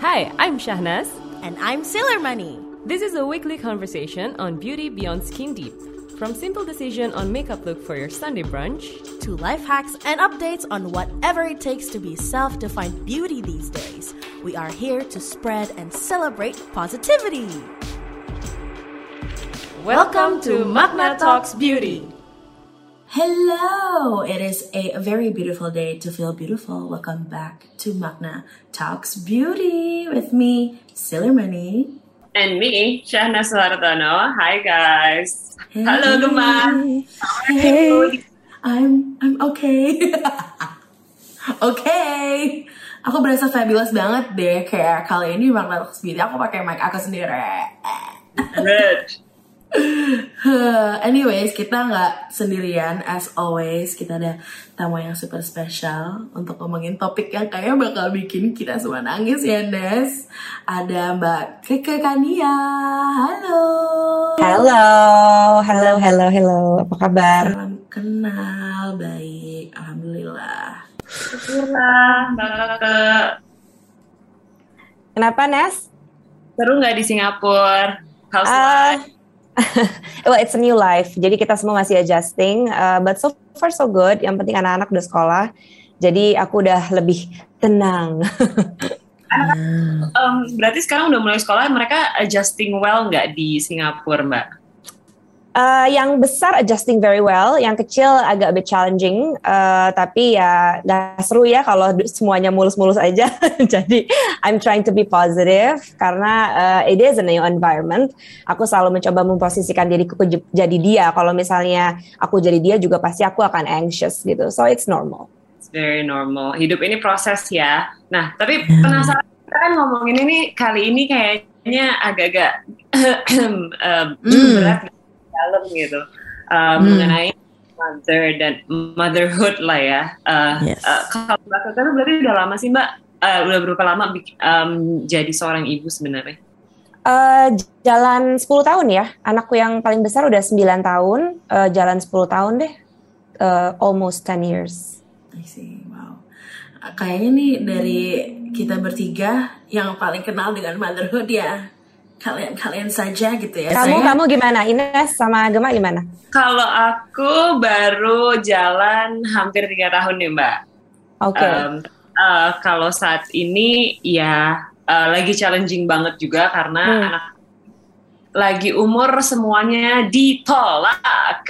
Hi, I'm Shahnaz. And I'm Sailor Money. This is a weekly conversation on beauty beyond skin deep. From simple decision on makeup look for your Sunday brunch To life hacks and updates on whatever it takes to be self defined beauty these days. We are here to spread and celebrate positivity. Welcome to Magna Talks Beauty. Hello! It is a very beautiful day to feel beautiful. Welcome back to Magna Talks Beauty with me, Sailor Money. And me, Shahna Suhartono. Hi guys. Halo Gemma. Hey, I'm I'm okay. okay. Aku berasa fabulous banget deh kayak kali ini Magna Talks Beauty aku pakai mic aku sendiri. Good. Anyways, kita nggak sendirian as always. Kita ada tamu yang super spesial untuk ngomongin topik yang kayaknya bakal bikin kita semua nangis ya, Des. Ada Mbak Keke Kania. Halo. Halo, halo, halo, halo. Apa kabar? Salam kenal, baik. Alhamdulillah. Syukurlah, Mbak Kakak. Kenapa, Nes? Seru nggak di Singapura? How's life? well, it's a new life. Jadi kita semua masih adjusting, uh, but so far so good. Yang penting anak-anak udah sekolah. Jadi aku udah lebih tenang. Um, berarti sekarang udah mulai sekolah, mereka adjusting well nggak di Singapura, Mbak? Uh, yang besar adjusting very well, yang kecil agak a bit challenging, uh, tapi ya nggak seru ya kalau semuanya mulus-mulus aja. Jadi I'm trying to be positive karena uh, it is a new environment. Aku selalu mencoba memposisikan diriku ke- jadi dia. Kalau misalnya aku jadi dia juga pasti aku akan anxious gitu. So it's normal. It's very normal. Hidup ini proses ya. Nah, tapi penasaran kita kan ngomongin ini kali ini kayaknya agak-agak um, Hmm. berat dalam gitu Uh, mengenai mother dan motherhood lah ya. Uh, Yes. uh, kalau Mbak tuh berarti udah lama sih Mbak? Uh, udah berapa lama um, jadi seorang ibu sebenarnya? Uh, jalan 10 tahun ya. Anakku yang paling besar udah 9 tahun, uh, jalan 10 tahun deh. Uh, almost 10 years. I see, wow. Kayaknya nih dari kita bertiga yang paling kenal dengan motherhood ya kalian-kalian saja gitu ya. Kamu Saya- kamu gimana? Ines sama Gema gimana? Kalau aku baru jalan hampir tiga tahun nih Mbak. Oke. Um, uh, kalau saat ini ya uh, lagi challenging banget juga karena Hmm. anak lagi umur semuanya ditolak.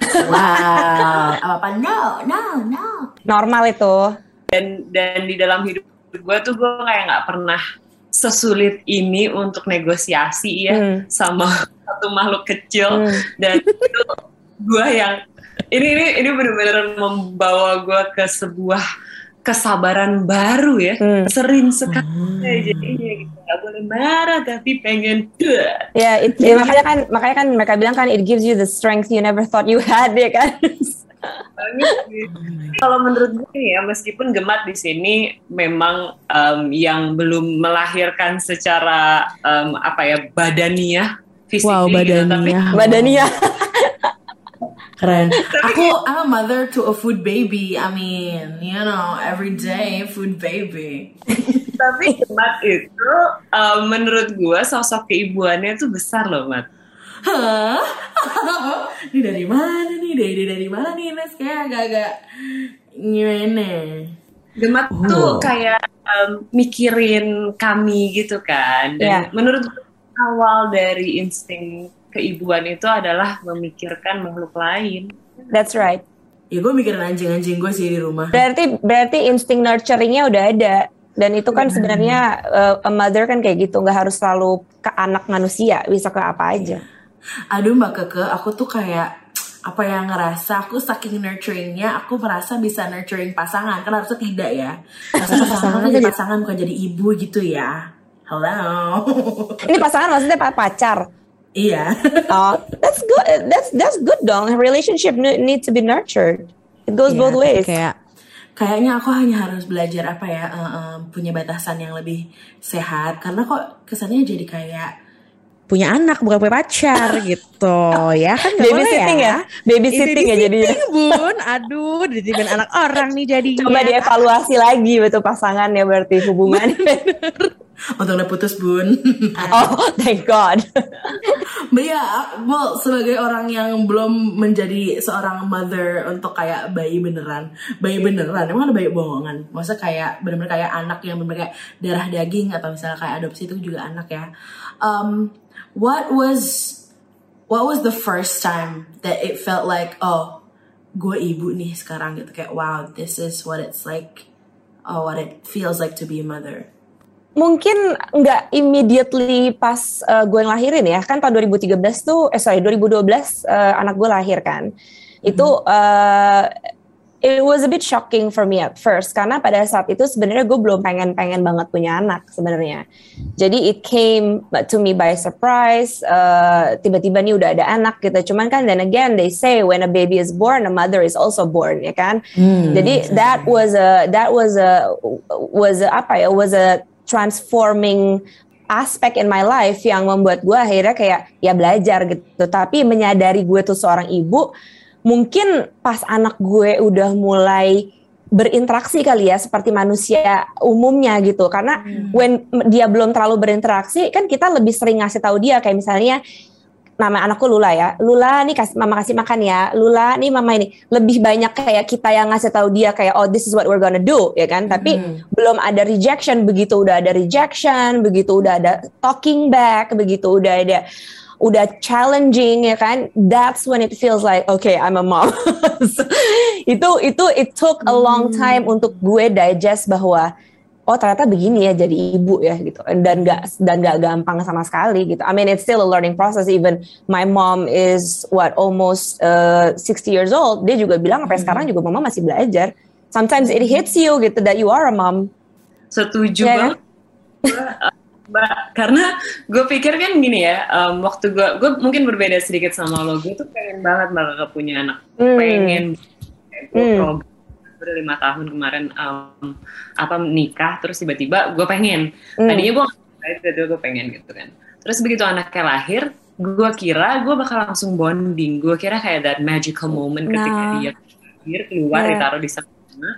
Wow, apa-apa? No, no, no. Normal itu. Dan dan di dalam hidup gue tuh gue kayak nggak pernah sesulit ini untuk negosiasi ya Hmm. sama satu makhluk kecil Hmm. dan itu gue yang ini ini ini benar-benar membawa gue ke sebuah kesabaran baru ya Hmm. sering sekali jadinya gitu nggak boleh marah tapi pengen. Ya, it- ya, makanya kan makanya kan mereka bilang kan it gives you the strength you never thought you had ya kan. Kalau menurut gue ya, meskipun Gemat di sini memang em, yang belum melahirkan secara em, apa ya badaniah, fisik Wow, gitu, tapi. Badannya. Keren. Aku I'm a mother to a food baby. I mean, you know, every day food baby. tapi Gemat itu em, menurut gue sosok keibuannya tuh besar loh, Mat. Hah? ini dari mana nih? Dari dari mana nih, Nes? Kayak agak-agak gimana? Gemat Oh. tuh kayak em, mikirin kami gitu kan. Dan Iya. menurut awal dari insting keibuan itu adalah memikirkan makhluk lain. That's right. Ya gue mikirin anjing-anjing gue sih di rumah. Berarti berarti insting nurturingnya udah ada. Dan itu kan sebenarnya uh, a mother kan kayak gitu, nggak harus selalu ke anak manusia, bisa ke apa aja. Aduh Mbak Keke, aku tuh kayak apa yang ngerasa aku saking nurturingnya aku merasa bisa nurturing pasangan kan harusnya tidak ya harusnya pasangan kan jadi pasangan bukan jadi ibu gitu ya hello Ini pasangan maksudnya pa- pacar. iya Oh, that's good. That's that's good dong. Relationship ne- needs to be nurtured. It goes Iya, both ways. kayak kayaknya aku hanya harus belajar apa ya eh, eh, punya batasan yang lebih sehat karena kok kesannya jadi kayak punya anak bukan punya pacar gitu ya kan boleh Babysitting ya? ya Babysitting ya jadinya. Babysitting, bun aduh dititipin anak orang nih jadinya Coba dievaluasi lagi betul pasangannya berarti hubungannya. untuk udah putus bun. Oh, thank God. But yeah, well sebagai orang yang belum menjadi seorang mother untuk kayak bayi beneran, bayi beneran, emang ada bayi bohongan. Masa kayak bener-bener kayak anak yang bener kayak darah daging atau misalnya kayak adopsi itu juga anak ya. Um, what was what was the first time that it felt like oh gue ibu nih sekarang gitu? Kayak wow this is what it's like oh what it feels like to be a mother. Mungkin nggak immediately pas uh, gue ngelahirin ya, kan tahun 2013 tuh, eh sorry 2012 uh, anak gue lahir kan. Itu uh, it was a bit shocking for me at first karena pada saat itu sebenarnya gue belum pengen-pengen banget punya anak sebenarnya. Jadi it came to me by surprise. Uh, tiba-tiba nih udah ada anak gitu. Cuman kan then again they say when a baby is born, a mother is also born ya kan. Jadi that was a that was a was a, apa ya was a transforming aspek in my life yang membuat gue akhirnya kayak ya belajar gitu. Tapi menyadari gue tuh seorang ibu mungkin pas anak gue udah mulai berinteraksi kali ya seperti manusia umumnya gitu. Karena when dia belum terlalu berinteraksi kan kita lebih sering ngasih tahu dia. Kayak misalnya nama anakku Lula ya. Lula nih kasih mama kasih makan ya. Lula nih mama ini. Lebih banyak kayak kita yang ngasih tahu dia kayak oh this is what we're gonna do ya kan? Tapi belum ada rejection. Begitu udah ada rejection begitu udah ada talking back begitu udah ada udah challenging ya kan? That's when it feels like okay I'm a mom. So, itu itu it took a long time untuk gue digest bahwa oh ternyata begini ya jadi ibu ya gitu. Dan nggak dan nggak gampang sama sekali gitu. I mean it's still a learning process. Even my mom is what almost uh, 60 years old. Dia juga bilang sampai sekarang juga mama masih belajar. Sometimes it hits you gitu that you are a mom. Setuju Iya, banget. Gua, uh, Mbak, karena gue pikir kan gini ya, um, waktu gue, gue mungkin berbeda sedikit sama lo, gue tuh pengen banget bakal punya anak, Hmm. pengen, gue Hmm. lima tahun kemarin um, apa nikah, terus tiba-tiba gue pengen, Hmm. tadinya gue tiba-tiba gue pengen gitu kan, terus begitu anaknya lahir, gue kira gue bakal langsung bonding, gue kira kayak that magical moment ketika Nah. dia lahir keluar Iya. ditaruh di sana,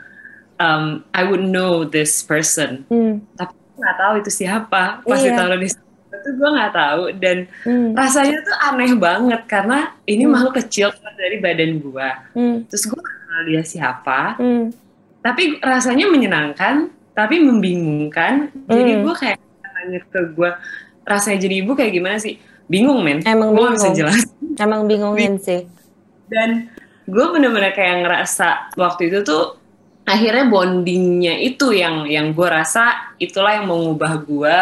um, I would know this person Hmm. tapi nggak tahu itu siapa pas Iya. ditaruh di itu gue nggak tahu dan Hmm. rasanya tuh aneh banget karena ini Hmm. makhluk kecil dari badan gue Hmm. terus gue nggak kenal dia siapa Hmm. tapi rasanya menyenangkan tapi membingungkan jadi Hmm. gue kayak nanya ke gue rasanya jadi ibu kayak gimana sih bingung men Emang gue bisa jelas emang bingungin sih dan gue bener-bener kayak ngerasa waktu itu tuh akhirnya bondingnya itu yang yang gue rasa itulah yang mengubah gue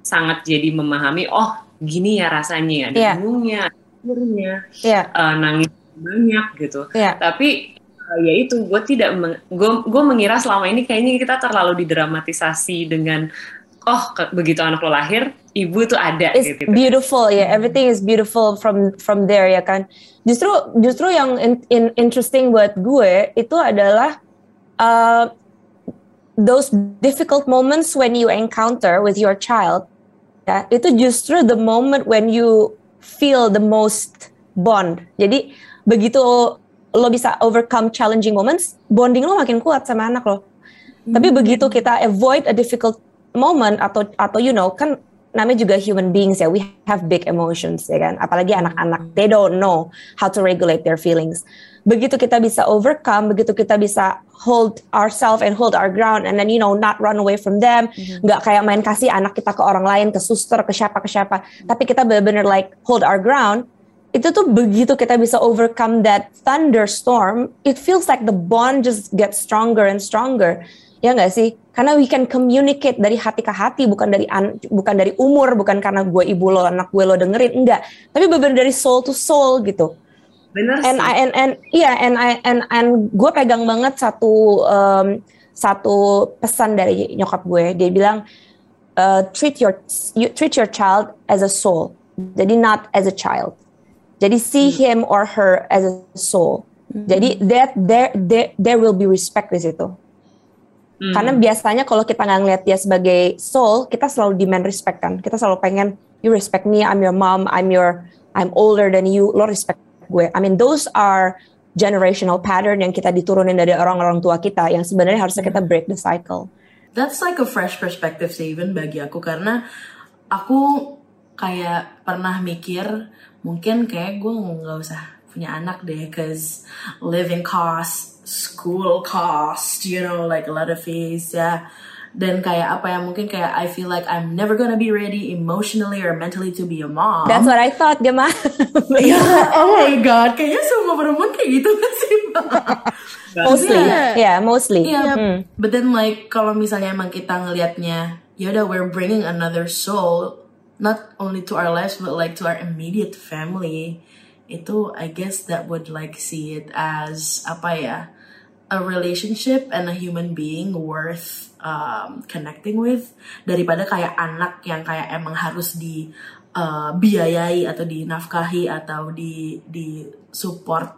sangat jadi memahami oh gini ya rasanya ada Iya. bingungnya akhirnya Iya, eh, nangis banyak gitu iya. tapi eh, ya itu gue tidak meng- gue gue mengira selama ini kayaknya kita terlalu didramatisasi dengan oh ke- begitu anak lo lahir ibu tuh ada It's gitu beautiful ya, everything is beautiful from from there ya kan. Justru justru yang in- in- interesting buat gue itu adalah uh, those difficult moments when you encounter with your child. Ya, itu justru the moment when you feel the most bond. Jadi begitu lo bisa overcome challenging moments, bonding lo makin kuat sama anak lo. Tapi begitu kita avoid a difficult moment atau atau you know kan namanya juga human beings ya, we have big emotions ya kan. Apalagi anak-anak, they don't know how to regulate their feelings. Begitu kita bisa overcome, begitu kita bisa hold ourselves and hold our ground and then you know not run away from them, nggak kayak main kasih anak kita ke orang lain, ke suster, ke siapa ke siapa. Tapi kita benar-benar like hold our ground. Itu tuh begitu kita bisa overcome that thunderstorm, it feels like the bond just gets stronger and stronger. Ya nggak sih? Karena we can communicate dari hati ke hati, bukan dari an- bukan dari umur, bukan karena gue ibu lo, anak gue lo dengerin, enggak. Tapi benar dari soul to soul gitu. bener And sih I and and iya and I and and gue pegang banget satu um, satu pesan dari nyokap gue. Dia bilang uh, treat your you, treat your child as a soul. Jadi not as a child. Jadi see him or her as a soul. Jadi that there there there will be respect di situ. Hmm. Karena biasanya kalau kita nggak ngeliat dia sebagai soul, kita selalu demand respect kan. Kita selalu pengen you respect me, I'm your mom, I'm your I'm older than you, lo respect gue. I mean those are generational pattern yang kita diturunin dari orang-orang tua kita yang sebenarnya harusnya kita break the cycle. that's like a fresh perspective sih even bagi aku karena aku kayak pernah mikir mungkin kayak gue nggak usah punya anak deh cause living cost school cost you know like a lot of fees ya dan kayak apa ya mungkin kayak I feel like I'm never gonna be ready emotionally or mentally to be a mom. That's what I thought, Gemma. yeah, oh my god, kayaknya semua perempuan kayak gitu kan sih. mostly, yeah, yeah mostly. Yeah, hmm. but then like kalau misalnya emang kita ngelihatnya, yaudah we're bringing another soul not only to our lives but like to our immediate family. Itu I guess that would like see it as apa ya, a relationship and a human being worth um, connecting with daripada kayak anak yang kayak emang harus di uh, biayai atau dinafkahi atau di di support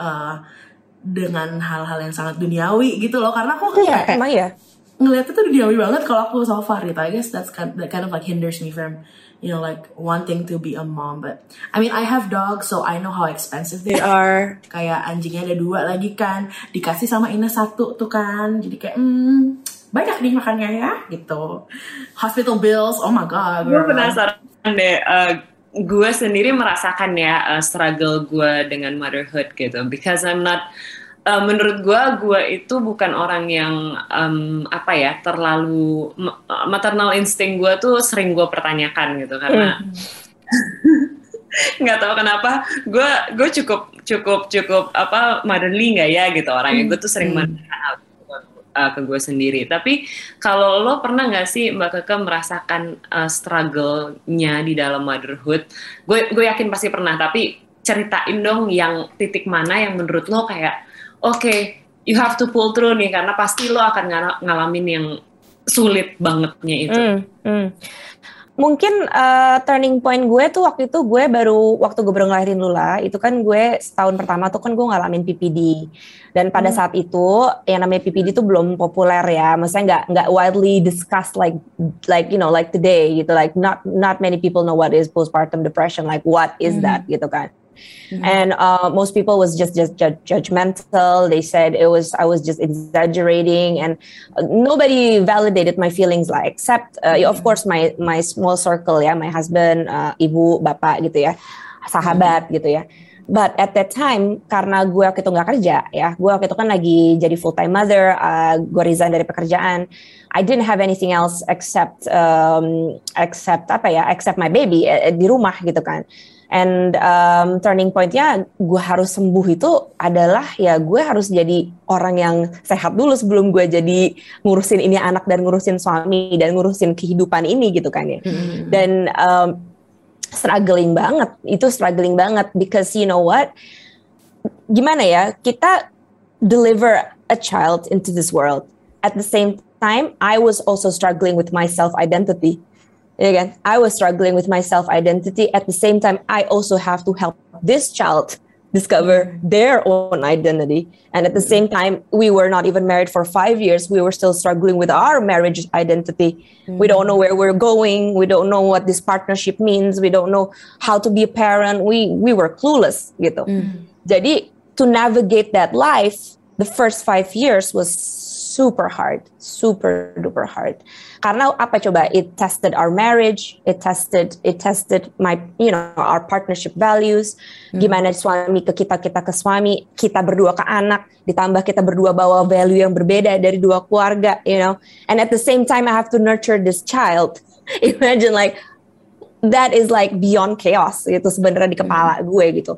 uh, dengan hal-hal yang sangat duniawi gitu loh. Karena aku kayak emang ya ngeliatnya tuh duniawi banget kalau aku so far gitu I guess that's kind, that kind of like hinders me from you know like wanting to be a mom. But I mean I have dogs so I know how expensive they are. Kayak anjingnya ada dua lagi kan. Dikasih sama Ina satu tuh kan. Jadi kayak hmm banyak nih makannya ya gitu. Hospital bills oh my god gue penasaran deh uh, gue sendiri merasakan ya uh, struggle gue dengan motherhood gitu. Because I'm not uh, menurut gue gue itu bukan orang yang um, apa ya terlalu maternal instinct gue tuh sering gue pertanyakan gitu karena mm. nggak tahu kenapa gue gue cukup cukup cukup apa motherly nggak ya gitu orangnya mm. gue tuh sering mm uh, ke gue sendiri. Tapi kalau lo pernah nggak sih Mbak Keke merasakan uh, struggle-nya di dalam motherhood? Gue gue yakin pasti pernah. Tapi ceritain dong yang titik mana yang menurut lo kayak oke okay, you have to pull through nih karena pasti lo akan ng ngalamin yang sulit bangetnya itu. Mm, mm mungkin uh, turning point gue tuh waktu itu gue baru waktu gue baru ngelahirin Lula itu kan gue setahun pertama tuh kan gue ngalamin PPD dan pada hmm. saat itu yang namanya PPD itu belum populer ya maksudnya nggak nggak widely discussed like like you know like today gitu like not not many people know what is postpartum depression like what is hmm. that gitu kan Mm-hmm. And uh, most people was just just ju- judgmental. They said it was I was just exaggerating, and uh, nobody validated my feelings like except uh, mm-hmm. of course my my small circle ya, my husband, uh, ibu, bapak gitu ya, sahabat mm-hmm. gitu ya. But at that time karena gue waktu itu nggak kerja ya, gue waktu itu kan lagi jadi full time mother, uh, gue resign dari pekerjaan. I didn't have anything else except um, except apa ya, except my baby uh, di rumah gitu kan. And um, turning pointnya gue harus sembuh itu adalah ya gue harus jadi orang yang sehat dulu sebelum gue jadi ngurusin ini anak dan ngurusin suami dan ngurusin kehidupan ini gitu kan ya. Hmm. Dan um, struggling banget, itu struggling banget because you know what? Gimana ya kita deliver a child into this world. At the same time, I was also struggling with my self identity again i was struggling with my self identity at the same time i also have to help this child discover their own identity. And at the same time we were not even married for 5 years. We were still struggling with our marriage identity. Mm-hmm. we don't know where we're going. We don't know what this partnership means. We don't know how to be a parent. We we were clueless gitu mm-hmm. jadi to navigate that life the first 5 years was super hard, super duper hard. Karena apa coba? It tested our marriage, it tested it tested my you know our partnership values. Hmm. Gimana suami ke kita, kita ke suami, kita berdua ke anak, ditambah kita berdua bawa value yang berbeda dari dua keluarga, you know. And at the same time I have to nurture this child. Imagine like that is like beyond chaos gitu sebenarnya di kepala hmm. gue gitu.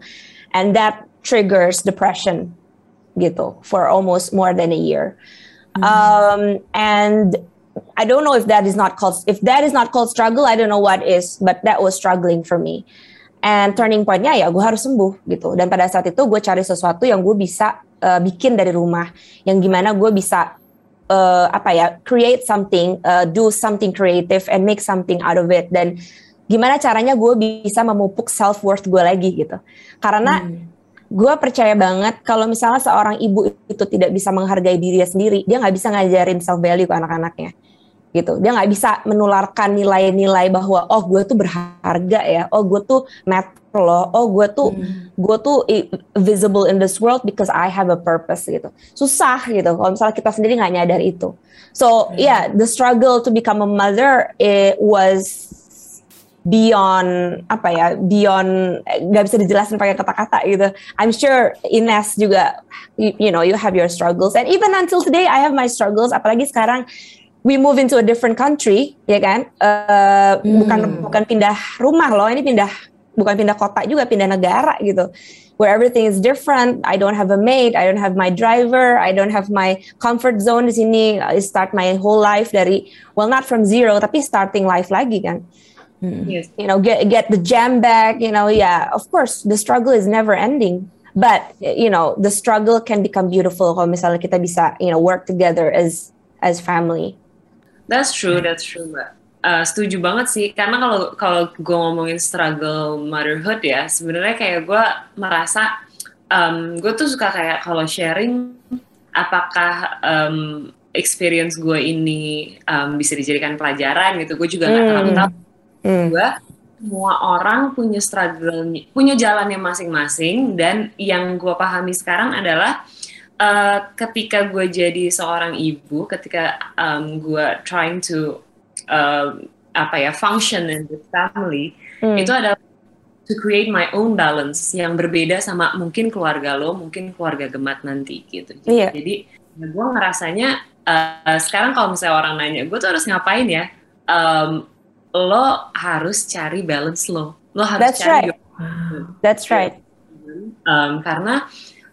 And that triggers depression gitu for almost more than a year. Mm-hmm. Um, and I don't know if that is not called if that is not called struggle, I don't know what is, but that was struggling for me. And turning pointnya ya gue harus sembuh gitu. Dan pada saat itu gue cari sesuatu yang gue bisa uh, bikin dari rumah, yang gimana gue bisa uh, apa ya create something, uh, do something creative and make something out of it. Dan gimana caranya gue bisa memupuk self worth gue lagi gitu. Karena hmm gue percaya banget kalau misalnya seorang ibu itu tidak bisa menghargai dirinya sendiri, dia nggak bisa ngajarin self value ke anak-anaknya. gitu. Dia nggak bisa menularkan nilai-nilai bahwa oh gue tuh berharga ya, oh gue tuh matter loh, oh gue tuh hmm. gue tuh visible in this world because I have a purpose gitu. Susah gitu kalau misalnya kita sendiri nggak nyadar itu. So hmm. yeah, the struggle to become a mother it was beyond apa ya beyond nggak bisa dijelasin pakai kata-kata gitu. I'm sure Ines juga you, you know you have your struggles and even until today I have my struggles. Apalagi sekarang we move into a different country, ya kan? Uh, hmm. Bukan bukan pindah rumah loh, ini pindah bukan pindah kota juga, pindah negara gitu. Where everything is different. I don't have a maid, I don't have my driver, I don't have my comfort zone di sini. I start my whole life dari well not from zero, tapi starting life lagi kan. Hmm. Yes. You know, get get the jam back. You know, yeah. Of course, the struggle is never ending. But you know, the struggle can become beautiful kalau misalnya kita bisa you know work together as as family. That's true, that's true, Mbak. Uh, setuju banget sih, karena kalau kalau gue ngomongin struggle motherhood ya, sebenarnya kayak gue merasa um, gue tuh suka kayak kalau sharing, apakah um, experience gue ini um, bisa dijadikan pelajaran gitu, gue juga nggak hmm. terlalu tahu. Hmm. Gue semua orang punya struggle, punya jalannya masing-masing, dan yang gue pahami sekarang adalah uh, ketika gue jadi seorang ibu, ketika um, gue trying to uh, apa ya function in the family, hmm. itu adalah to create my own balance yang berbeda sama mungkin keluarga lo, mungkin keluarga gemat nanti gitu. Iya. Jadi ya gue ngerasanya uh, sekarang kalau misalnya orang nanya, gue tuh harus ngapain ya? Um, lo harus cari balance lo, lo harus That's cari. Right. That's right. Um, karena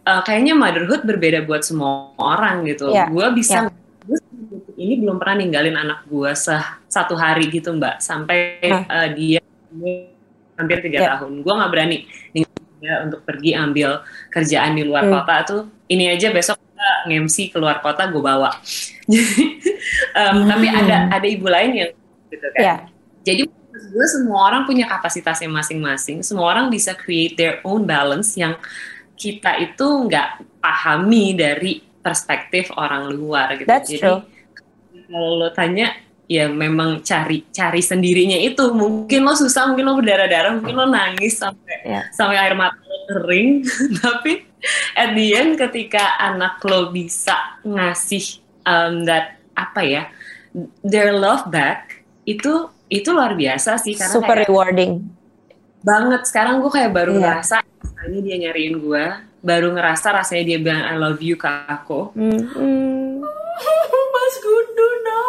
uh, kayaknya motherhood berbeda buat semua orang gitu. Yeah. Gue bisa yeah. ini belum pernah ninggalin anak gue satu hari gitu mbak sampai huh. uh, dia hampir tiga yeah. tahun. Gue nggak berani dia untuk pergi ambil kerjaan di luar hmm. kota tuh. Ini aja besok ngemsi keluar kota gue bawa. Jadi um, hmm. tapi ada ada ibu lain yang gitu kan. Yeah. Jadi gue semua orang punya kapasitasnya masing-masing. Semua orang bisa create their own balance yang kita itu nggak pahami dari perspektif orang luar gitu. That's Jadi true. kalau lo tanya ya memang cari cari sendirinya itu mungkin lo susah mungkin lo berdarah-darah mungkin lo nangis sampai yeah. sampai air mata lo kering tapi at the end ketika anak lo bisa ngasih um, that apa ya their love back itu itu luar biasa sih karena super kayak, rewarding banget sekarang gue kayak baru yeah. ngerasa ini dia nyariin gue baru ngerasa rasanya dia bilang I love you ke aku mm -hmm. Mas Gundu no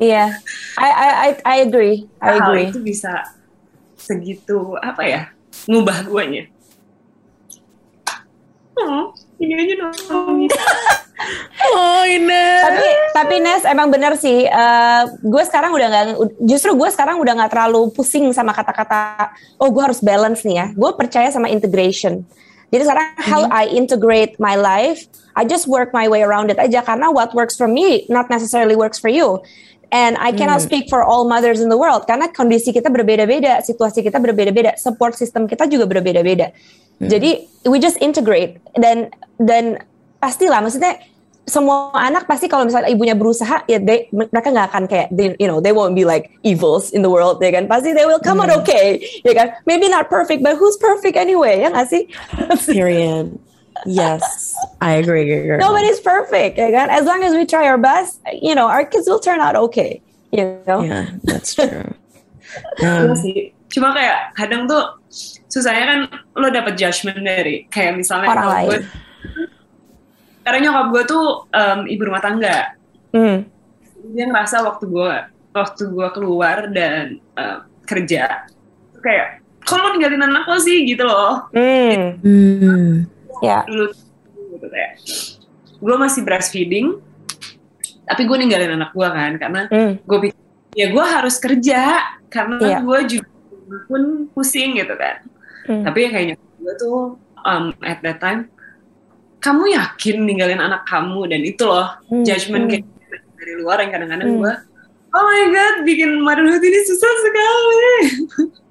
Iya, yeah. I, I I I agree, I agree. Hal itu bisa segitu apa ya ngubah guanya. Hmm, ini aja dong. oh Ines. Tapi tapi Nes emang bener sih. Uh, gue sekarang udah nggak, justru gue sekarang udah nggak terlalu pusing sama kata-kata. Oh gue harus balance nih ya. Gue percaya sama integration. Jadi sekarang mm -hmm. how I integrate my life, I just work my way around it aja karena what works for me not necessarily works for you. And I cannot hmm. speak for all mothers in the world karena kondisi kita berbeda-beda, situasi kita berbeda-beda, support system kita juga berbeda-beda. Hmm. Jadi we just integrate dan dan pastilah maksudnya semua anak pasti kalau misalnya ibunya berusaha ya they, mereka nggak akan kayak they, you know they won't be like evils in the world ya kan? Pasti they will come mm. out hmm. okay ya kan? Maybe not perfect but who's perfect anyway ya nggak sih? Period. Yes I agree girl. nobody's perfect ya kan? As long as we try our best you know our kids will turn out okay you know? Yeah that's true. Um, sih. Cuma kayak kadang tuh susahnya kan lo dapet judgment dari kayak misalnya orang lain. gue, karena nyokap gue tuh um, ibu rumah tangga hmm. dia ngerasa waktu gue waktu gue keluar dan uh, kerja kayak kalau ninggalin anak lo sih gitu loh hmm. hmm. ya dulu gitu kayak gue masih breastfeeding tapi gue ninggalin anak gue kan karena hmm. gue pikir ya gue harus kerja karena yeah. gue juga pun pusing gitu kan hmm. tapi ya kayaknya gue tuh um, at that time kamu yakin ninggalin anak kamu dan itu loh hmm. judgement hmm. kayak dari luar yang kadang-kadang hmm. gue oh my god bikin motherhood ini susah sekali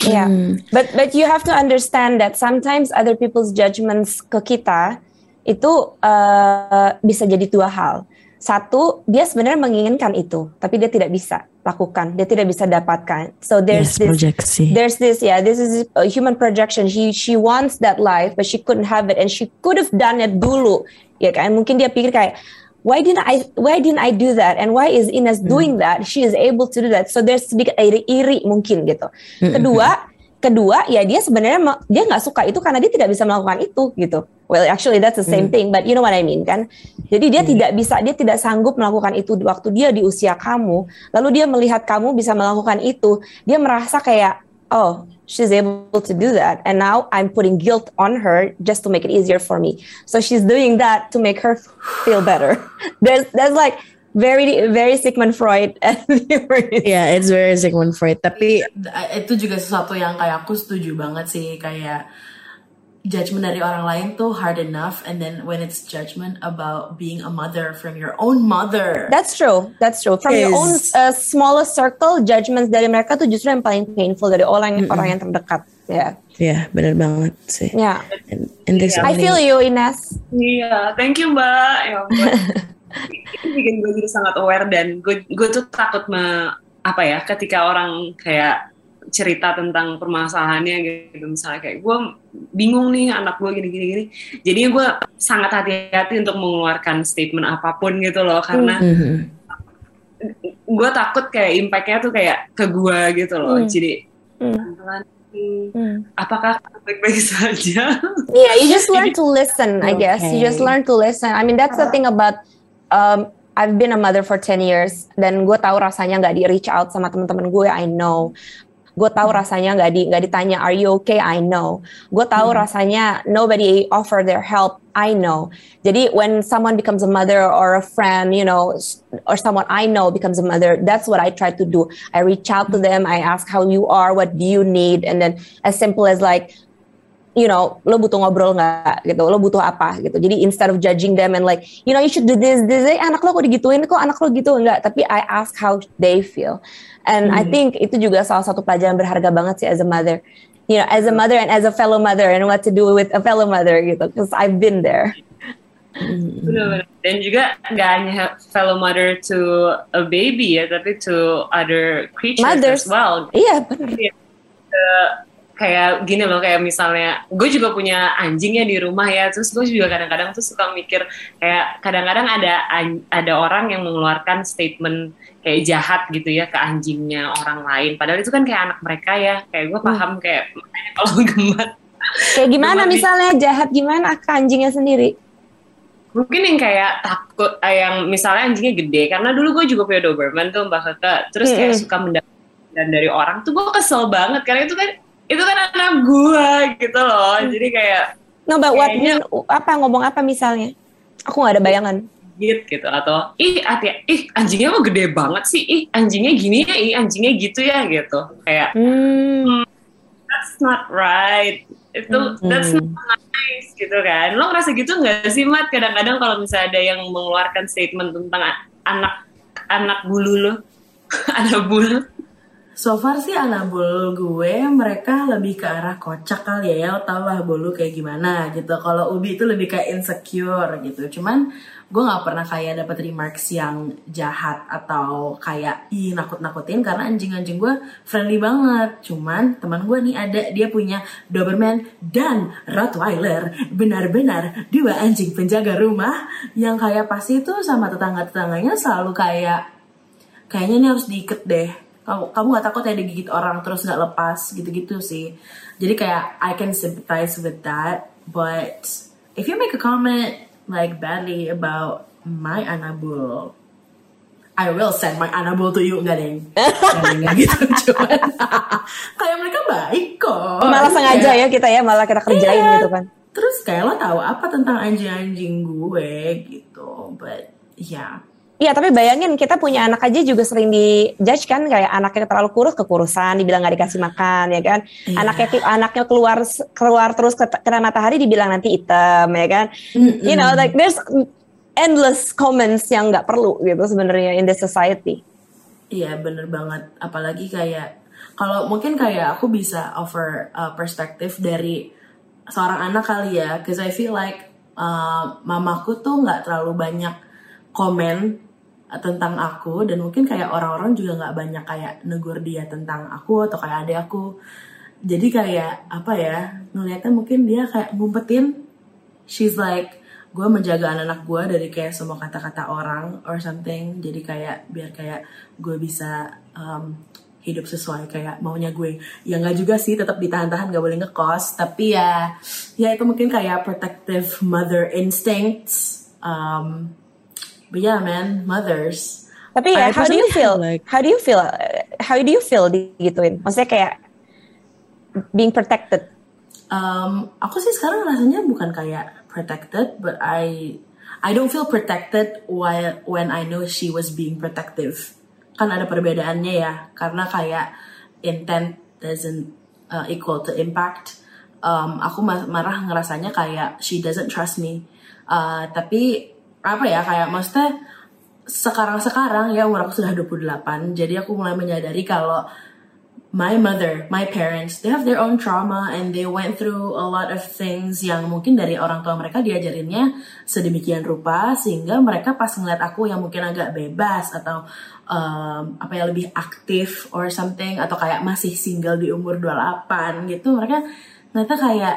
yeah hmm. but but you have to understand that sometimes other people's judgments ke kita itu uh, bisa jadi dua hal satu dia sebenarnya menginginkan itu tapi dia tidak bisa lakukan. Dia tidak bisa dapatkan. So there's Yes, this there's this yeah this is a human projection. She she wants that life but she couldn't have it and she could have done it dulu. Ya kan? Mungkin dia pikir kayak why didn't I why didn't I do that? And why is Ines doing that? She is able to do that. So there's sedikit iri, iri mungkin gitu. Kedua kedua ya dia sebenarnya dia nggak suka itu karena dia tidak bisa melakukan itu gitu. Well actually that's the same thing but you know what I mean kan? Jadi dia tidak bisa dia tidak sanggup melakukan itu waktu dia di usia kamu. Lalu dia melihat kamu bisa melakukan itu. Dia merasa kayak oh she's able to do that and now I'm putting guilt on her just to make it easier for me. So she's doing that to make her feel better. There's there's like very very Sigmund Freud Yeah, it's very Sigmund Freud. Tapi D- itu juga sesuatu yang kayak aku setuju banget sih kayak judgment dari orang lain tuh hard enough and then when it's judgment about being a mother from your own mother That's true. That's true. From your own Is- uh, smallest circle, judgments dari mereka tuh justru yang paling painful dari orang orang yang terdekat. Ya, ya benar banget sih. ya. And, and so I feel you, Ines. Iya, thank you Mbak. Ya ampun. Itu bikin gue jadi sangat aware dan gue gue tuh takut me, apa ya ketika orang kayak cerita tentang permasalahannya gitu misalnya kayak gue bingung nih anak gue gini gini gini jadinya gue sangat hati-hati untuk mengeluarkan statement apa pun gitu loh karena Mhm. gue takut kayak impactnya tuh kayak ke gue gitu loh Hmm. jadi Hmm. hmm, Hmm. apakah baik-baik saja Yeah, you just learn to listen, I guess. You just Okay. learn to listen. I mean, that's the thing about um, I've been a mother for 10 years dan gue tahu rasanya nggak di reach out sama teman-teman gue. I know. Gue tahu rasanya nggak di nggak ditanya Are you okay? I know. Gue tahu rasanya nobody offer their help. I know. Jadi when someone becomes a mother or a friend, you know, or someone I know becomes a mother, that's what I try to do. I reach out to them. I ask how you are, what do you need, and then as simple as like you know, lo butuh ngobrol nggak gitu, lo butuh apa gitu. Jadi instead of judging them and like, you know, you should do this, this, eh, anak lo kok digituin, kok anak lo gitu enggak. Tapi I ask how they feel, and I think itu juga salah satu pelajaran berharga banget sih as a mother. You know, as a mother and as a fellow mother and what to do with a fellow mother gitu. Because I've been there. Benar-benar. Dan juga nggak hanya fellow mother to a baby ya, tapi to other creatures Mothers. as well. Iya benar. Kayak gini loh, kayak misalnya, gue juga punya anjing ya di rumah ya, terus gue juga kadang-kadang tuh suka mikir kayak kadang-kadang ada ada orang yang mengeluarkan statement kayak jahat gitu ya ke anjingnya orang lain. Padahal itu kan kayak anak mereka ya, kayak gue paham kayak makanya kalau gemat Kayak gimana Gimana? misalnya jahat gimana ke anjingnya sendiri? mungkin yang kayak takut eh, yang misalnya anjingnya gede karena dulu gue juga punya Doberman tuh mbak Keke terus kayak suka mendapat dan dari orang tuh gue kesel banget karena itu kan itu kan anak gue gitu loh. Jadi kayak No, but what Kayaknya- mean, apa ngomong apa misalnya? Aku nggak ada bayangan. git gitu atau ih hati ih anjingnya kok gede banget sih. Ih anjingnya gini ya ih anjingnya gitu ya gitu. Kayak Hmm. that's not right. Itu that's not nice gitu kan. Lo ngerasa gitu nggak sih mat? Kadang-kadang kalau misalnya ada yang mengeluarkan statement tentang anak anak bulu lo anak bulu So far sih anak bolu gue mereka lebih ke arah kocak kali ya, lo tau lah bolu kayak gimana gitu. Kalau Ubi itu lebih kayak insecure gitu. Cuman gue nggak pernah kayak dapat remarks yang jahat atau kayak ih nakut-nakutin karena anjing-anjing gue friendly banget. Cuman teman gue nih ada dia punya Doberman dan Rottweiler, benar-benar dua anjing penjaga rumah yang kayak pasti itu sama tetangga-tetangganya selalu kayak kayaknya ini harus diikat deh kamu kamu nggak takut ya digigit orang terus nggak lepas gitu-gitu sih. Jadi kayak I can sympathize with that but if you make a comment like badly about my anabul I will send my anabul to you. Enggak deh enggak enggak gitu cuman kayak mereka baik kok. Malah sengaja Kayak- ya kita ya malah kita kerjain Iya. gitu kan. Terus kayak lo tahu apa tentang anjing-anjing gue gitu but yeah Iya tapi bayangin kita punya anak aja juga sering di judge kan kayak anaknya terlalu kurus kekurusan dibilang nggak dikasih makan ya kan? Iya. anaknya anaknya keluar keluar terus ke- kena matahari dibilang nanti hitam ya kan? You know like there's endless comments yang nggak perlu gitu sebenarnya in this society. Iya bener banget. Apalagi kayak kalau mungkin kayak aku bisa offer uh, perspektif dari seorang anak kali ya cause I feel like uh, mamaku tuh nggak terlalu banyak komen tentang aku dan mungkin kayak orang-orang juga nggak banyak kayak negur dia tentang aku atau kayak adik aku. Jadi kayak apa ya ngeliatnya mungkin dia kayak ngumpetin she's like gue menjaga anak-anak gue dari kayak semua kata-kata orang or something. Jadi kayak biar kayak gue bisa um, hidup sesuai kayak maunya gue. Ya nggak juga sih tetap ditahan-tahan gak boleh ngekos. Tapi ya ya itu mungkin kayak protective mother instincts um, but yeah man mothers Tapi ya, I how do you feel? like- how do you feel? How do you feel digituin? Maksudnya kayak being protected. Um, aku sih sekarang rasanya bukan kayak protected, but I I don't feel protected while when I know she was being protective. Kan ada perbedaannya ya, karena kayak intent doesn't uh, equal to impact. Um, aku ma- marah ngerasanya kayak she doesn't trust me. Uh, tapi apa ya kayak maksudnya sekarang-sekarang ya umur aku sudah 28 jadi aku mulai menyadari kalau my mother, my parents, they have their own trauma and they went through a lot of things yang mungkin dari orang tua mereka diajarinnya sedemikian rupa sehingga mereka pas ngeliat aku yang mungkin agak bebas atau um, apa ya lebih aktif or something atau kayak masih single di umur 28 gitu mereka ternyata kayak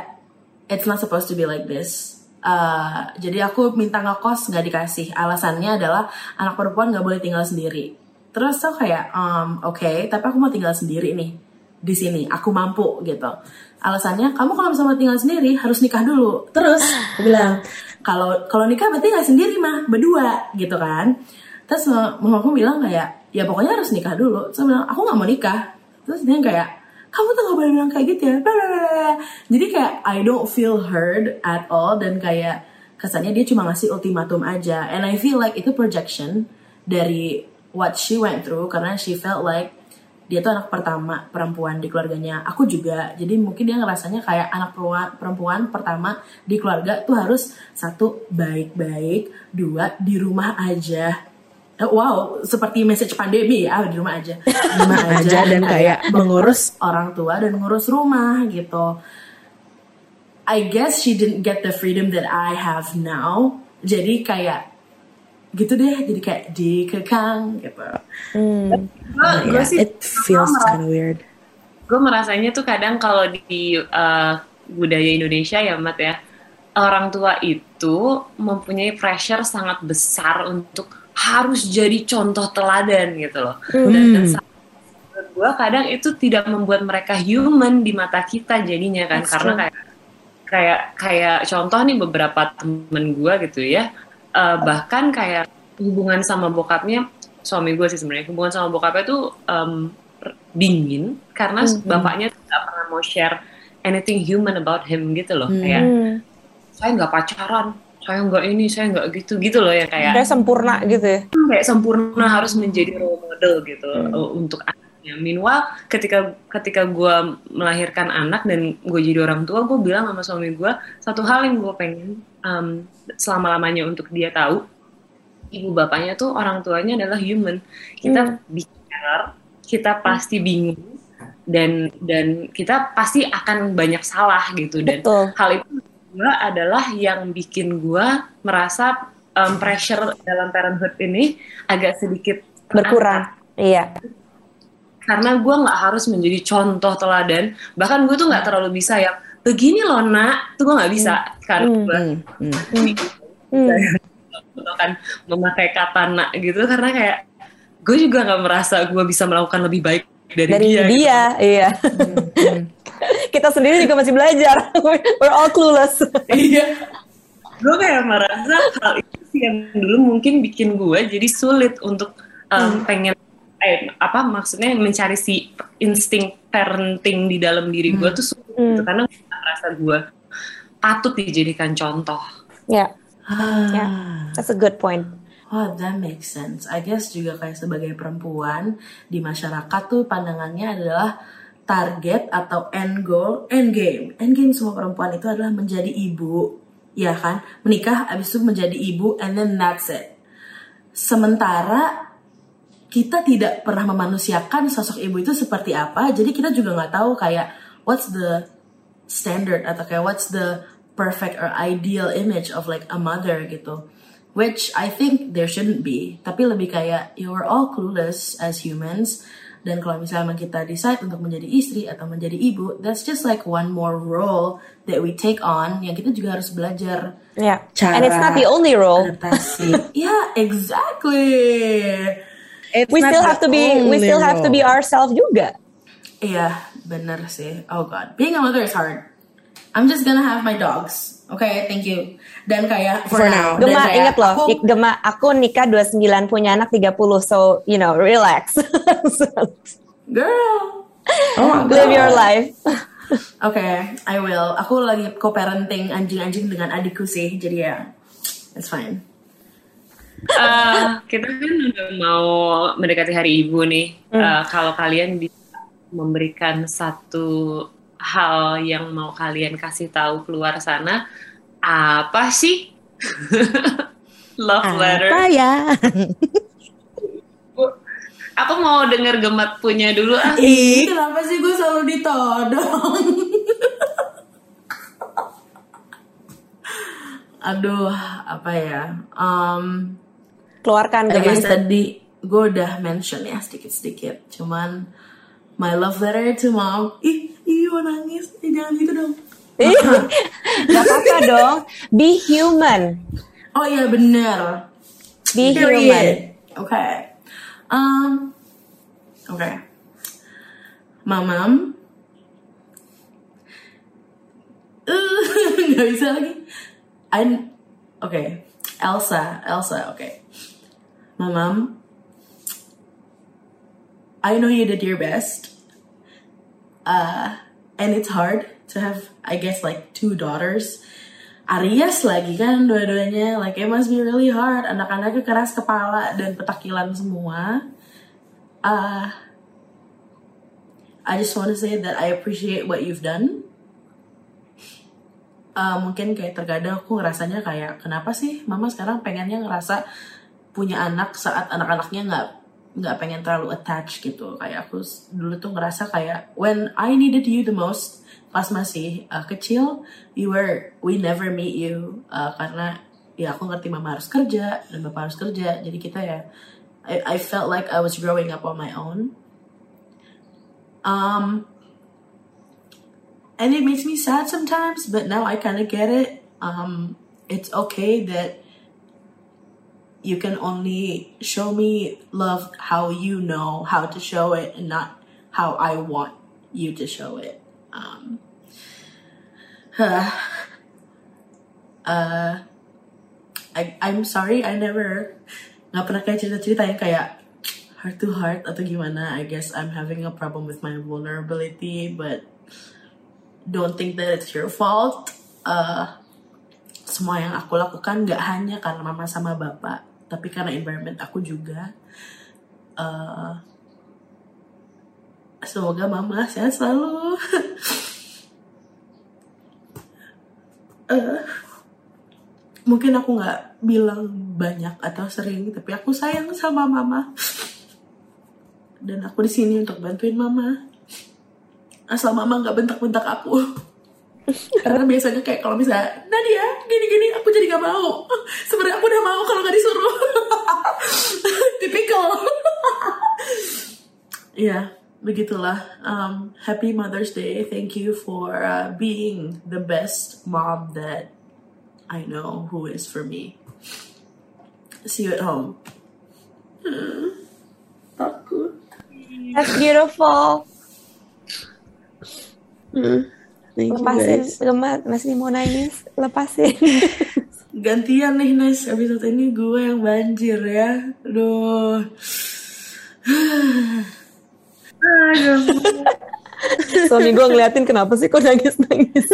it's not supposed to be like this. Uh, jadi aku minta ngekos nggak dikasih. Alasannya adalah anak perempuan nggak boleh tinggal sendiri. Terus aku kayak, um, oke, tapi aku mau tinggal sendiri nih di sini. Aku mampu gitu. Alasannya, kamu kalau misalnya tinggal sendiri harus nikah dulu. Terus aku bilang, kalau kalau nikah berarti nggak sendiri mah, berdua gitu kan. Terus mama aku bilang kayak, ya pokoknya harus nikah dulu. Terus aku bilang, aku nggak mau nikah. Terus dia kayak, kamu tuh gak boleh bilang kayak gitu ya. Bla. Jadi kayak I don't feel heard at all dan kayak kesannya dia cuma ngasih ultimatum aja. And I feel like itu projection dari what she went through karena she felt like dia tuh anak pertama perempuan di keluarganya. Aku juga. Jadi mungkin dia ngerasanya kayak anak perempuan, perempuan pertama di keluarga tuh harus satu baik-baik, dua di rumah aja. Wow, seperti message pandemi ya di rumah aja, di rumah Aja dan kayak mengurus orang tua dan ngurus rumah gitu. I guess she didn't get the freedom that I have now. Jadi kayak gitu deh, jadi kayak dikekang gitu. Gue Yeah, sih it feels kind of weird. gue merasanya tuh kadang kalau di uh, budaya Indonesia ya Mat ya orang tua itu mempunyai pressure sangat besar untuk harus jadi contoh teladan gitu loh. Dan, dan menurut gue kadang itu tidak membuat mereka human di mata kita jadinya kan. Karena kayak kayak kayak contoh nih beberapa temen gue gitu ya. Uh, bahkan kayak hubungan sama bokapnya suami gue sih sebenarnya hubungan sama bokapnya tuh um, dingin karena bapaknya tuh nggak pernah mau share anything human about him gitu loh. Kayak saya nggak pacaran saya nggak ini saya nggak gitu gitu loh ya kayak Kayak sempurna gitu ya. kayak sempurna harus menjadi role model gitu uh, untuk anaknya. Meanwhile, ketika ketika gue melahirkan anak dan gue jadi orang tua, gue bilang sama suami gue satu hal yang gue pengen um, selama lamanya untuk dia tahu, ibu bapaknya tuh orang tuanya adalah human. Kita bicara, kita pasti bingung dan dan kita pasti akan banyak salah gitu dan Betul. hal itu gue adalah yang bikin gue merasa um, pressure dalam parenthood ini agak sedikit Berkurang. Iya. karena gue nggak harus menjadi contoh teladan bahkan gue tuh nggak terlalu bisa yang begini loh nak tuh gue nggak bisa karena gue Hmm, hmm. Hmm. kan memakai kata nak gitu karena kayak gue juga nggak merasa gue bisa melakukan lebih baik dari, Dari dia, dia, gitu. iya. Kita sendiri juga masih belajar. We're all clueless. Iya. gue kayak merasa hal itu sih yang dulu mungkin bikin gue jadi sulit untuk um, pengen eh apa maksudnya mencari si insting parenting di dalam diri gue tuh sulit gitu karena gue merasa gue patut dijadikan contoh Ya, Ah. ya. That's a good point. Oh, that makes sense. I guess juga kayak sebagai perempuan di masyarakat tuh pandangannya adalah target atau end goal, end game. End game semua perempuan itu adalah menjadi ibu, ya kan? Menikah, abis itu menjadi ibu, and then that's it. Sementara kita tidak pernah memanusiakan sosok ibu itu seperti apa, jadi kita juga nggak tahu kayak what's the standard atau kayak what's the perfect or ideal image of like a mother gitu. which I think there shouldn't be. Tapi lebih kayak you are all clueless as humans. Dan kalau misalnya kita decide untuk menjadi istri atau menjadi ibu, that's just like one more role that we take on yang kita juga harus belajar Yeah. Cara And it's not the only role. adaptasi. yeah, exactly. It's We not still the have to be we still have to be ourselves juga. Iya, bener sih. Oh god, being a mother is hard. I'm just gonna have my dogs. Okay, thank you. Dan kayak for, For now. Gema, kayak ingat loh, aku- Gema, aku nikah 29 punya anak 30, so you know, relax. girl. Oh, Live your life. Oke, I will. Aku lagi co-parenting anjing-anjing dengan adikku sih, jadi ya, it's fine. Eh, kita kan udah mau mendekati hari ibu nih. Eh, kalau kalian bisa memberikan satu hal yang mau kalian kasih tahu keluar sana, apa sih? Love letter. Apa ya? Aku mau denger gemat punya dulu ah. Ih, kenapa sih gue selalu ditodong? Aduh, apa ya? Um, Keluarkan I guess Gema. tadi gue udah mention ya sedikit-sedikit. Cuman my love letter to mom. Ih, mau nangis. Ih, jangan gitu dong. Gak apa-apa dong. Be human. Oh iya bener. Be human. Period. Oke. Um, Oke. Mamam. Uh, nggak bisa lagi. I. Oke. Elsa. Elsa. Oke. Mamam. I know you did your best. Uh, and it's hard to have, I guess, like two daughters. Aries lagi kan dua-duanya like it must be really hard anak-anaknya keras kepala dan petakilan semua uh, I just want to say that I appreciate what you've done Uh, mungkin kayak terkadang aku ngerasanya kayak kenapa sih mama sekarang pengennya ngerasa punya anak saat anak-anaknya nggak nggak pengen terlalu attached gitu. Kayak aku dulu tuh ngerasa kayak when I needed you the most pas masih uh, kecil you were we never meet you. Uh, karena ya aku ngerti mama harus kerja dan bapak harus kerja. Jadi kita ya I, I felt like I was growing up on my own. Um and it makes me sad sometimes but now i kind of get it. Um it's okay that you can only show me love how you know how to show it and not how i want you to show it. Um uh I, I'm sorry I never nggak pernah kayak cerita-cerita yang kayak heart to heart atau gimana. I guess I'm having a problem with my vulnerability but don't think that it's your fault. Uh, semua yang aku lakukan gak hanya karena mama sama bapak, tapi karena environment aku juga. Uh, semoga mama sehat selalu. Uh, mungkin aku nggak bilang banyak atau sering, tapi aku sayang sama mama. Dan aku di sini untuk bantuin mama asal mama nggak bentak-bentak aku karena biasanya kayak kalau misalnya Nadia gini-gini aku jadi nggak mau. Sebenarnya aku udah mau kalau nggak disuruh. Tipikal ya begitulah. Um, happy Mother's Day. Thank you for uh, being the best mom that I know who is for me. See you at home. Hmm, takut That's beautiful. Thank Lepasin. Gema masih mau nangis. Lepasin. Gantian nih Nes, episode ini gue yang banjir ya Aduh Suami gue ngeliatin kenapa sih kok nangis-nangis.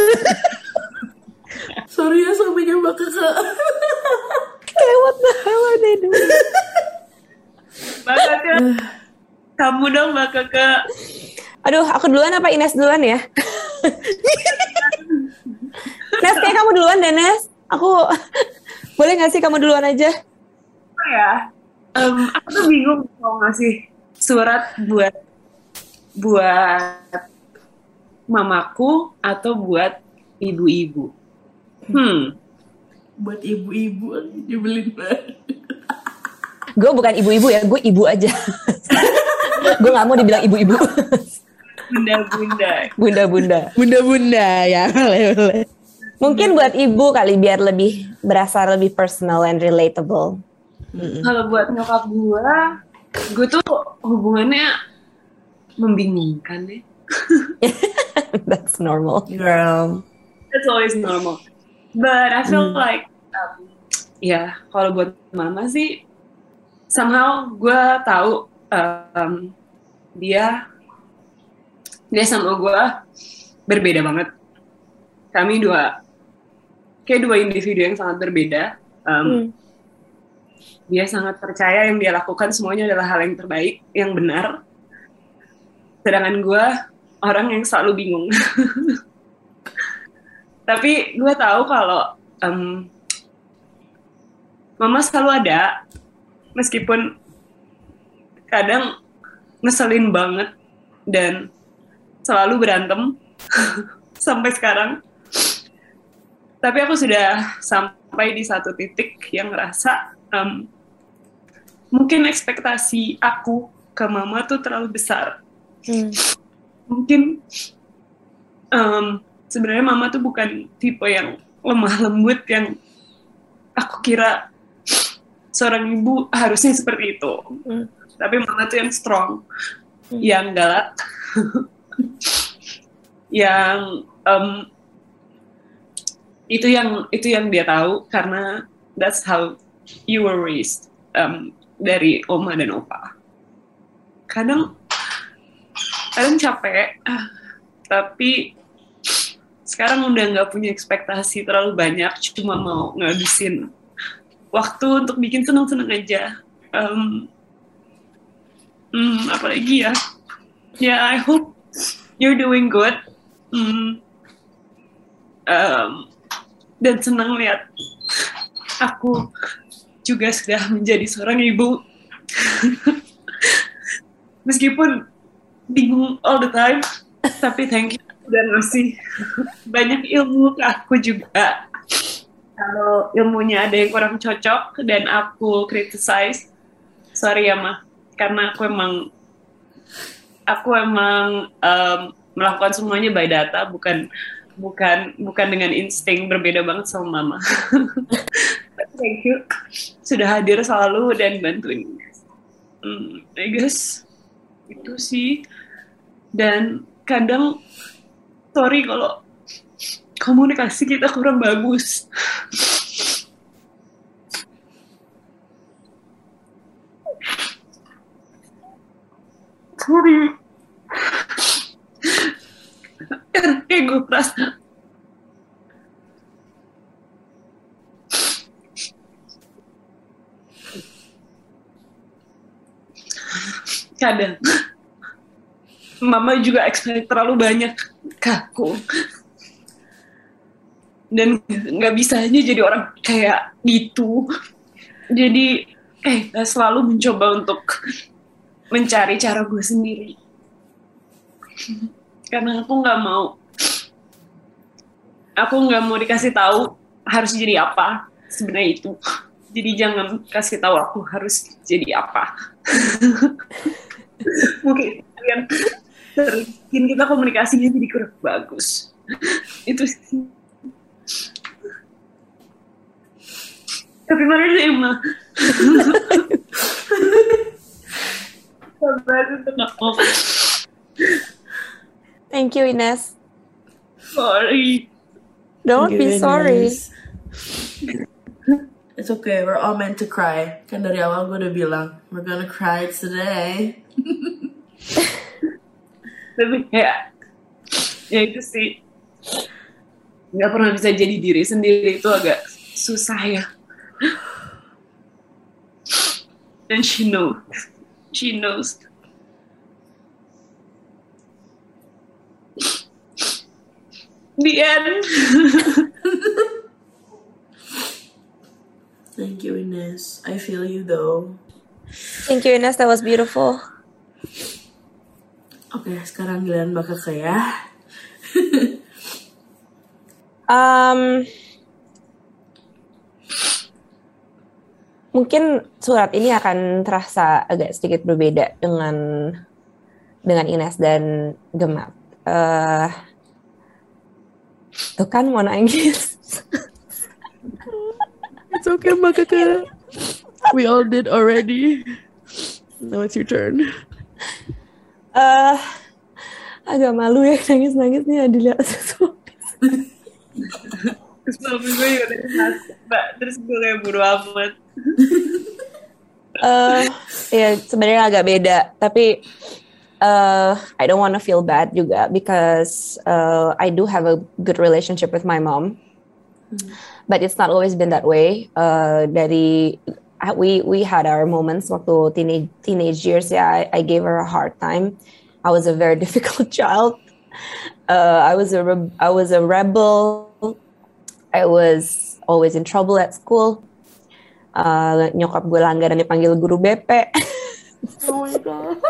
Sorry ya suaminya mbak kakak hell are they doing? Mbak Kakak. Kamu dong Mbak Kakak. Aduh, aku duluan apa Ines duluan ya? Nes, kayak kamu duluan deh, Nes. Aku boleh gak sih kamu duluan aja? Apa ya? Em, aku tuh bingung mau ngasih surat buat buat mamaku atau buat ibu-ibu. Hmm. buat ibu-ibu nyebelin banget. Gue bukan ibu-ibu ya, gue ibu aja. gue nggak mau dibilang ibu-ibu. Bunda-bunda. Bunda-bunda. Bunda-bunda ya, boleh boleh. Mungkin buat ibu kali biar lebih berasa lebih personal and relatable. Kalau buat nyokap gue, gue tuh hubungannya membingungkan ya. That's normal. Girl. That's always normal. But I feel like, um, ya kalau buat mama sih, somehow gue tahu um, dia dia sama gue berbeda banget. Kami dua kayak dua individu yang sangat berbeda. Um, Dia sangat percaya yang dia lakukan semuanya adalah hal yang terbaik, yang benar. Sedangkan gue orang yang selalu bingung. Tapi gue tahu kalau em, mama selalu ada, meskipun kadang ngeselin banget dan selalu berantem sampai sekarang. Tapi aku sudah sampai di satu titik yang ngerasa em, mungkin ekspektasi aku ke mama tuh terlalu besar. Mungkin em, sebenarnya mama tuh bukan tipe yang lemah lembut yang aku kira seorang ibu harusnya seperti itu. Tapi mama tuh yang strong, yang galak, yang em, itu yang itu yang dia tahu karena that's how you were raised em, dari oma dan opa. Kadang kadang capek ah, tapi sekarang udah nggak punya ekspektasi terlalu banyak cuma mau ngabisin waktu untuk bikin seneng-seneng aja um, hmm, apalagi ya ya I hope you're doing good. Hmm, um, dan senang lihat aku juga sudah menjadi seorang ibu. Meskipun bingung all the time tapi thank you udah ngasih banyak ilmu ke aku juga. Kalau ilmunya ada yang kurang cocok dan aku criticize sorry ya mah karena aku emang aku emang em, melakukan semuanya by data bukan bukan bukan dengan insting berbeda banget sama mama. Thank you. Sudah hadir selalu dan bantuin. Hmm, I guess itu sih. Dan kadang sorry kalau komunikasi kita kurang bagus kayak gue merasa kadang. Mama juga expect terlalu banyak ke aku. Dan nggak bisa aja jadi orang kayak gitu. Jadi eh selalu mencoba untuk mencari cara gue sendiri. Karena aku nggak mau aku nggak mau dikasih tahu harus jadi apa sebenarnya itu. Jadi jangan kasih tahu aku harus jadi apa. Mungkin kalian bikin kita komunikasinya jadi kurang bagus. Itu sih. Tapi mana emang sabar untuk aku Thank you Ines. sorry Don't be Goodness. sorry. It's okay, we're all meant to cry. Kan dari awal gue udah bilang, we're gonna cry today. tapi ya ya itu sih nggak pernah bisa jadi diri sendiri itu agak susah ya dan she knows she knows the end Thank you, Ines. I feel you though. Thank you Ines, that was beautiful. Okay, sekarang giliran Mbak Keke ya. Um, mungkin surat ini akan terasa agak sedikit berbeda dengan dengan Ines dan Gemat. Uh, tuh kan mau nangis. It's okay, Mbak Keke. We all did already. Now it's your turn. uh, agak malu ya nangis-nangis nih dilihat suami gue udah mbak, terus gue kayak buru amat. uh, ya sebenarnya agak beda, tapi uh, I don't want to feel bad juga because uh, I do have a good relationship with my mom, hmm. but it's not always been that way. Uh, dari we we had our moments waktu teenage teenage years. Yeah, I, I gave her a hard time. I was a very difficult child. Uh, I was a I was a rebel. I was always in trouble at school. Uh, nyokap gue langganan dipanggil guru BP. oh my god.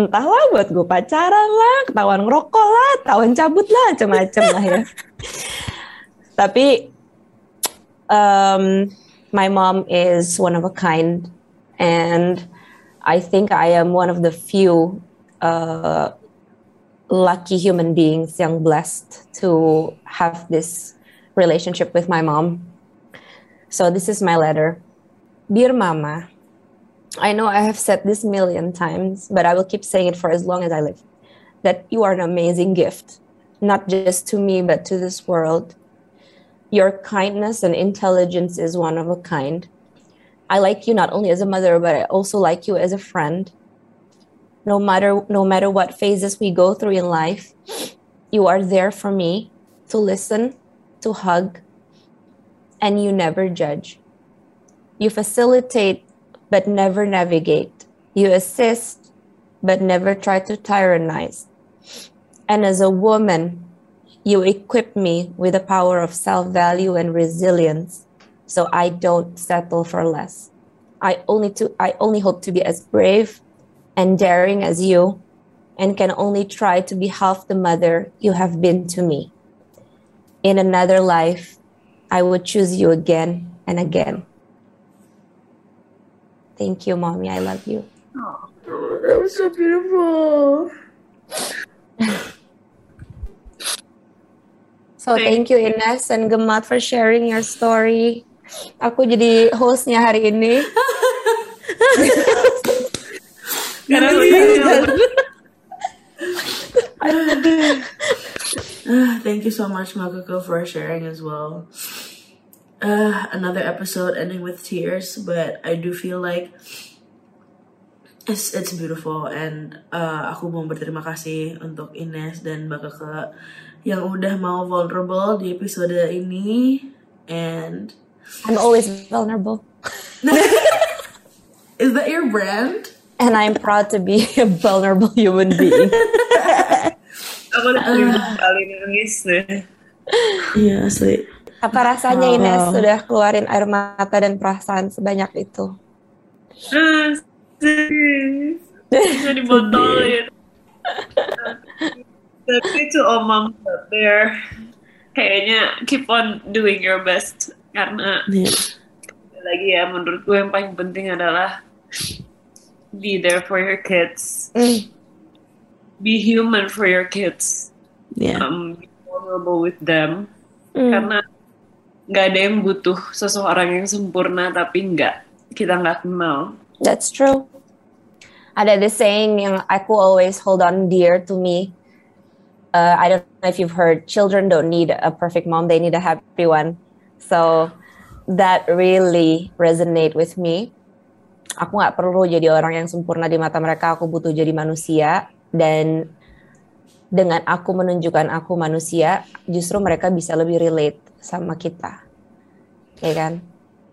Entahlah buat gue pacaran lah, ketahuan ngerokok lah, ketahuan cabut lah, macam-macam lah ya. Tapi um, my mom is one of a kind, and I think I am one of the few uh, lucky human beings young blessed to have this relationship with my mom. So this is my letter. Dear Mama, I know I have said this million times, but I will keep saying it for as long as I live. That you are an amazing gift, not just to me, but to this world. Your kindness and intelligence is one of a kind. I like you not only as a mother, but I also like you as a friend no matter no matter what phases we go through in life you are there for me to listen to hug and you never judge. You facilitate but never navigate. You assist but never try to tyrannize. And as a woman you equip me with the power of self-value and resilience so i don't settle for less. I only to i only hope to be as brave and daring as you, and can only try to be half the mother you have been to me. In another life, I would choose you again and again. Thank you, mommy. I love you. Oh, that was so beautiful. so thank you Ines and Gemat for sharing your story. Aku jadi hostnya hari ini. Uh, thank you so much, Makako, for sharing as well. Uh, another episode ending with tears, but I do feel like it's it's beautiful and uh, aku mau berterima kasih untuk Ines dan Mbak Keke yang udah mau vulnerable di episode ini and I'm always vulnerable. Is that your brand? And I'm proud to be a vulnerable human being. Aku udah kali nangis deh. Iya asli. Apa rasanya oh. Ines sudah keluarin air mata dan perasaan sebanyak itu? Bisa dibotolin. Tapi to all moms out there, kayaknya keep on doing your best karena yeah. lagi ya menurut gue yang paling penting adalah be there for your kids. Mm. Be human for your kids. Yeah. Um, be vulnerable with them. Mm. Karena nggak ada yang butuh seseorang yang sempurna tapi nggak kita nggak kenal. That's true. Ada the saying yang aku always hold on dear to me. Uh, I don't know if you've heard, children don't need a perfect mom; they need a happy one. So that really resonate with me aku nggak perlu jadi orang yang sempurna di mata mereka aku butuh jadi manusia. Dan dengan aku menunjukkan aku manusia justru mereka bisa lebih relate sama kita. Ya kan?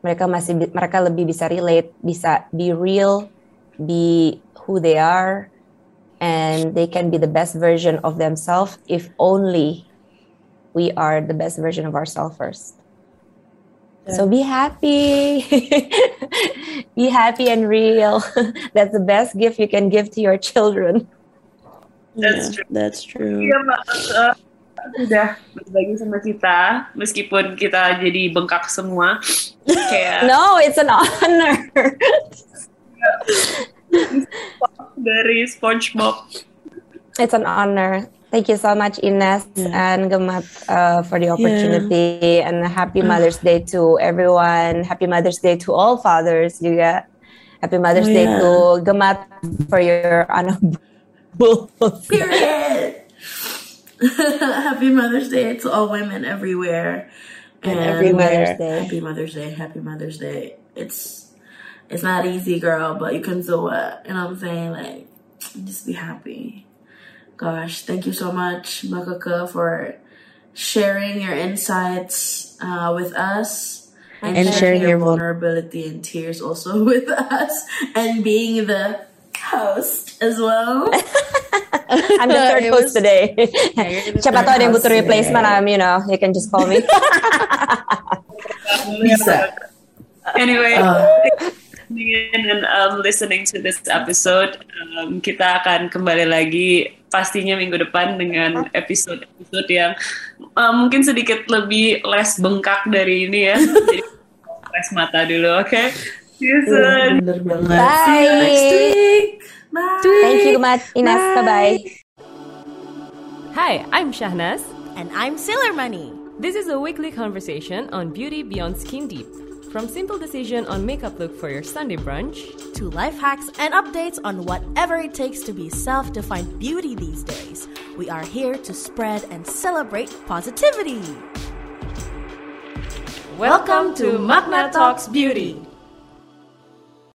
Mereka masih mereka lebih bisa relate bisa be real be who they are and they can be the best version of themselves if only we are the best version of ourselves first so be happy. be happy and real. That's the best gift you can give to your children. That's yeah, true. That's true. Iya, Mbak. Uh, sudah berbagi sama kita meskipun kita jadi bengkak semua kayak No, it's an honor. dari SpongeBob It's an honor. Thank you so much, Ines and Gamat, uh, for the opportunity. And happy Mother's Day to everyone. Happy Mother's Day to all fathers juga. Happy Mother's Oh, Day yeah. to Gamat for your honorable. Period. Happy Mother's Day to all women everywhere. And every Mother's Day. Happy Mother's Day. Happy Mother's Day. It's it's not easy, girl, but you can do it. You know what I'm saying? Like, just be happy. Gosh, thank you so much, Makaka, for sharing your insights uh, with us. And sharing your vulnerability and tears also with us, and being the host as well. I'm the third It host was- today. you're the Siapa third tahu ada yang host butuh today. replacement, um, you know, you can just call me. Bisa. anyway Uh, tuning in and um, listening to this episode. Um, kita akan kembali lagi pastinya minggu depan dengan episode-episode yang uh, mungkin sedikit lebih less bengkak dari ini ya. Jadi less mata dulu, oke? See you soon. bener banget. See you next Bye. week. Bye. Thank you, Gamat. Ines. Bye-bye. Hi, I'm Shahnaz. And I'm Sailor Money. This is a weekly conversation on beauty beyond skin deep. From simple decision on makeup look for your Sunday brunch To life hacks and updates on whatever it takes to be self defined beauty these days. We are here to spread and celebrate positivity. Welcome to Magna Talks Beauty.